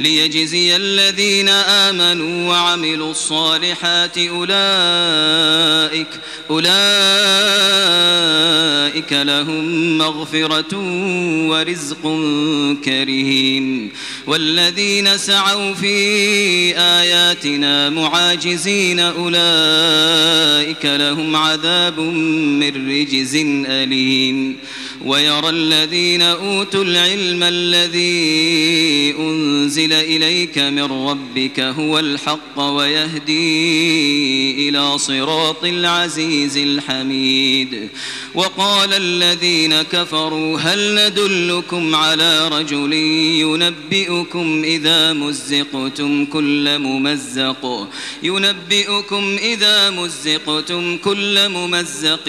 ليجزي الذين آمنوا وعملوا الصالحات أولئك أولئك لهم مغفرة ورزق كريم. والذين سعوا في آياتنا معاجزين أولئك لهم عذاب من رجز أليم. ويرى الذين أوتوا العلم الذي أنزل إليك من ربك هو الحق ويهدي إلى صراط العزيز الحميد. وقال الذين كفروا هل ندلكم على رجل ينبئكم إذا مزقتم كل ممزق؟ ينبئكم إذا مزقتم كل ممزق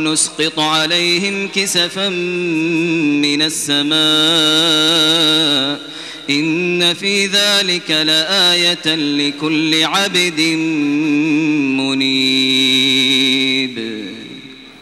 نسقط عليهم كسفا من السماء. إن في ذلك لآية لكل عبد منيب.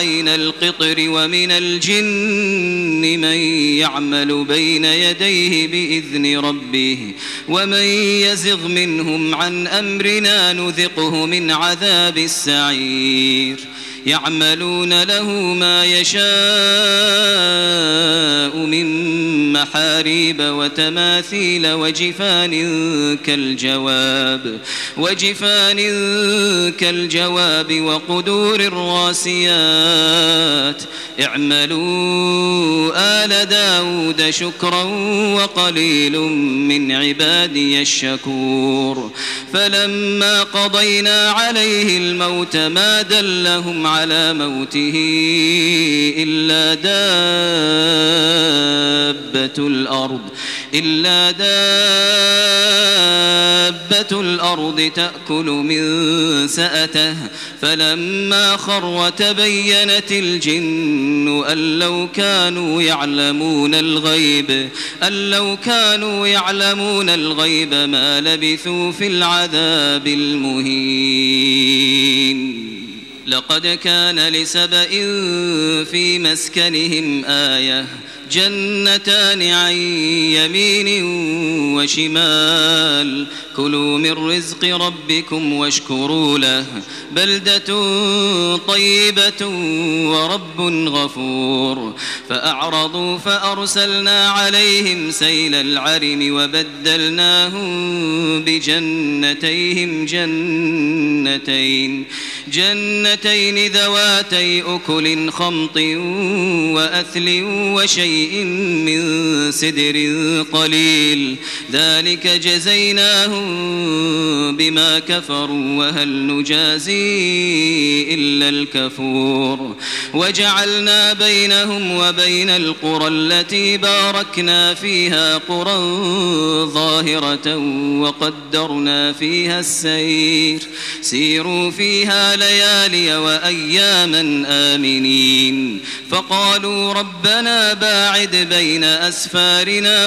عين القطر ومن الجن من يعمل بين يديه بإذن ربه ومن يزغ منهم عن أمرنا نذقه من عذاب السعير يعملون له ما يشاء من محاريب وتماثيل وجفان كالجواب وجفان كالجواب وقدور الراسيات. اعملوا آل داود شكرا وقليل من عبادي الشكور. فلما قضينا عليه الموت ما دلهم على موته إلا دابة الأرض إلا دابة الأرض تأكل من سأته. فلما خر تبينت الجن أن لو كانوا يعلمون الغيب أن لو كانوا يعلمون الغيب ما لبثوا في العذاب المهين. لقد كان لسبإ في مسكنهم آية جنتان عن يمين وشمال. كلوا من رزق ربكم واشكروا له. بلدة طيبة ورب غفور. فأعرضوا فأرسلنا عليهم سيل العرم وبدلناهم بجنتيهم جنتين. جنتين ذواتي أكل خمط وأثل وشيء من سدر قليل. ذلك جزيناهم بما كفروا وهل نجازي إلا الكفور. وجعلنا بينهم وبين القرى التي باركنا فيها قرى ظاهرة وقدرنا فيها السير. سيروا فيها ليالي وأياما آمنين. فقالوا ربنا باعد بين أسفارنا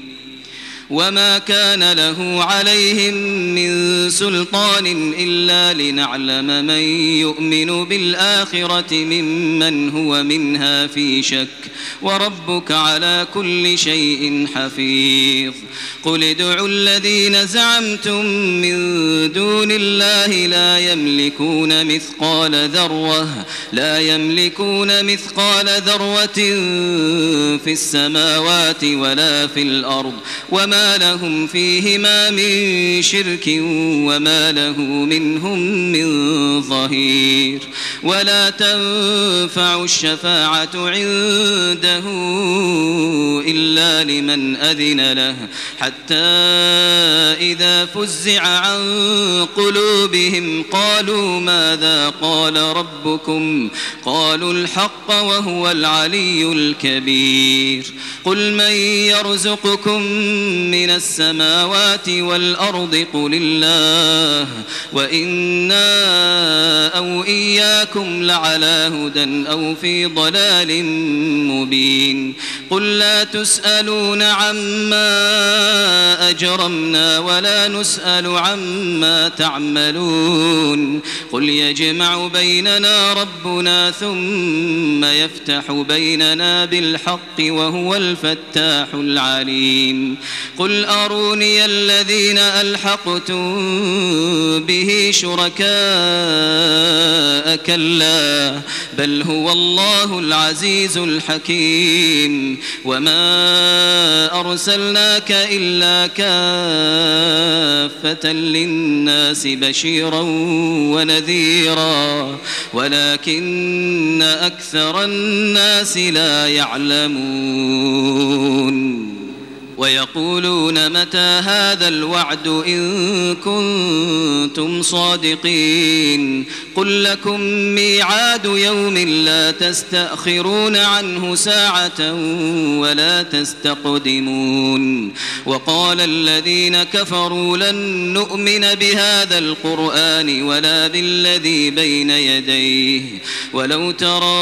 وما كان له عليهم من سلطان إلا لنعلم من يؤمن بالآخرة ممن هو منها في شك وربك على كل شيء حفيظ قل ادعوا الذين زعمتم من دون الله لا يملكون مثقال ذرة لا يملكون مثقال ذرة في السماوات ولا في الأرض وما لهم فيهما من شرك وما له منهم من ظهير ولا تنفع الشفاعة عنده إلا لمن أذن له حتى إذا فزع عن قلوبهم قالوا ماذا قال ربكم قالوا الحق وهو العلي الكبير قل من يرزقكم من السماوات والأرض قل الله وإنا أو إياكم لعلى هدى أو في ضلال مبين قل لا تسألون عما أجرمنا ولا نسأل عما تعملون قل يجمع بيننا ربنا ثم يفتح بيننا بالحق وهو الفتاح العليم قل أروني الذين ألحقتم به شركاء كلا بل هو الله العزيز الحكيم وما أرسلناك إلا كافة للناس بشيرا ونذيرا ولكن أكثر الناس لا يعلمون ويقولون متى هذا الوعد إن كنتم صادقين قل لكم ميعاد يوم لا تستأخرون عنه ساعة ولا تستقدمون وقال الذين كفروا لن نؤمن بهذا القرآن ولا بالذي بين يديه ولو ترى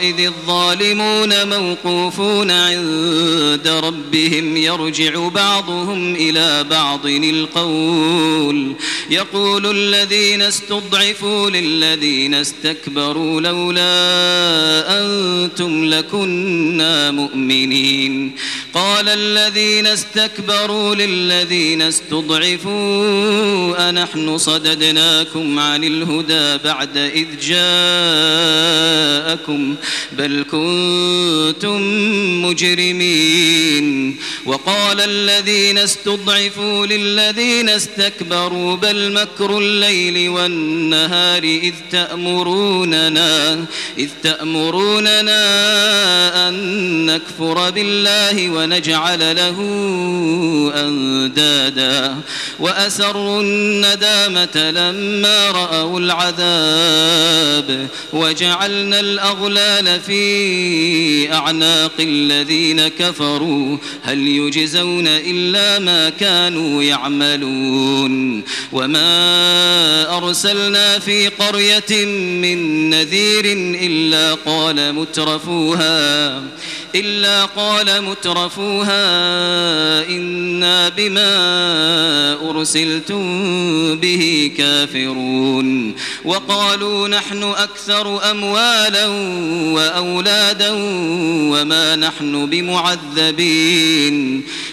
إذ الظالمون موقوفون عند ربهم ربهم يرجع بعضهم إلى بعض القول. يقول الذين استضعفوا للذين استكبروا لولا أنتم لكنا مؤمنين. قال الذين استكبروا للذين استضعفوا أنحن صددناكم عن الهدى بعد إذ جاءكم بل كنتم مجرمين. وقال الذين استضعفوا للذين استكبروا بل مكر الليل والنهار إذ تأمروننا إذ تأمروننا أن نكفر بالله ونجعل له أندادا. وأسروا الندامة لما رأوا العذاب وجعلنا الأغلال في أعناق الذين كفروا. هل يجزون إلا ما كانوا يعملون وما أرسلنا في قرية من نذير إلا قال مترفوها إلا قال مترفوها إنا بما أرسلتم به كافرون وقالوا نحن أكثر أموالا وأولادا وما نحن بمعذبين الْمُبِينَ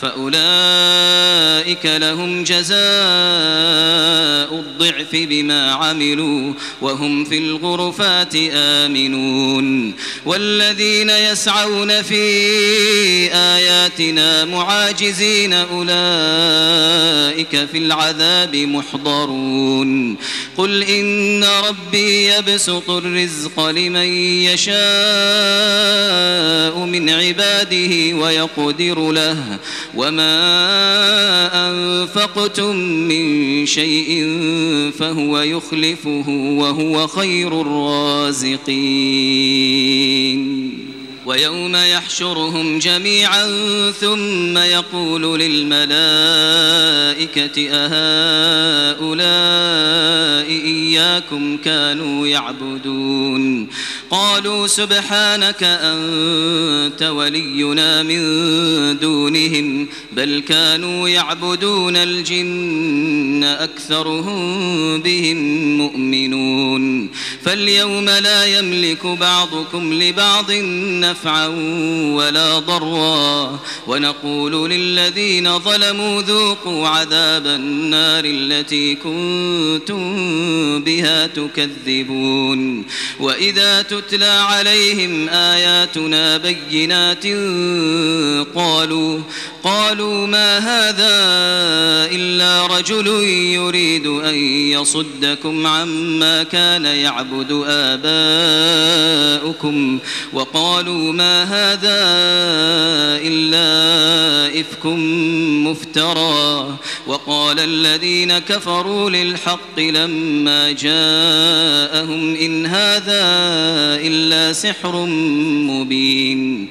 فأولئك لهم جزاء الضعف بما عملوا وهم في الغرفات آمنون والذين يسعون في آياتنا معاجزين أولئك في العذاب محضرون قل إن ربي يبسط الرزق لمن يشاء من عباده ويقدر له وما أنفقتم من شيء فهو يخلفه وهو خير الرازقين. ويوم يحشرهم جميعا ثم يقول للملائكة أهؤلاء إياكم كانوا يعبدون قالوا سبحانك أنت ولينا من دونهم بل كانوا يعبدون الجن أكثرهم بهم مؤمنون فاليوم لا يملك بعضكم لبعض نفعا ولا ضرا. ونقول للذين ظلموا ذوقوا عذاب النار التي كنتم بها تكذبون. وإذا تتلى عليهم آياتنا بينات قالوا قالوا ما هذا إلا رجل يريد أن يصدكم عما كان يعبد آباؤكم وقالوا ما هذا إلا إفك مفترى وقال الذين كفروا للحق لما جاءهم إن هذا إلا سحر مبين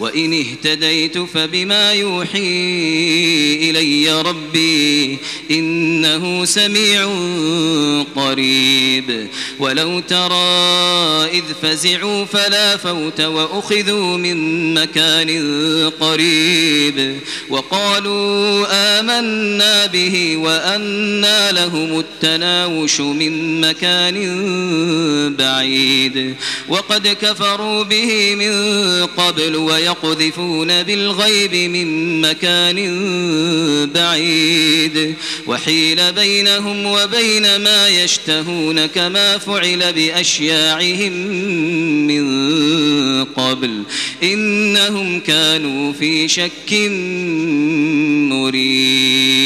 وإن اهتديت فبما يوحي إلي ربي إنه سميع قريب. ولو ترى إذ فزعوا فلا فوت وأخذوا من مكان قريب. وقالوا آمنا به وأنا لهم التناوش من مكان بعيد. وقد كفروا به من قبل ويقذفون بالغيب من مكان بعيد. وحيل بينهم وبين ما يشتهون كما فعل بأشياعهم من قبل. إنهم كانوا في شك مريد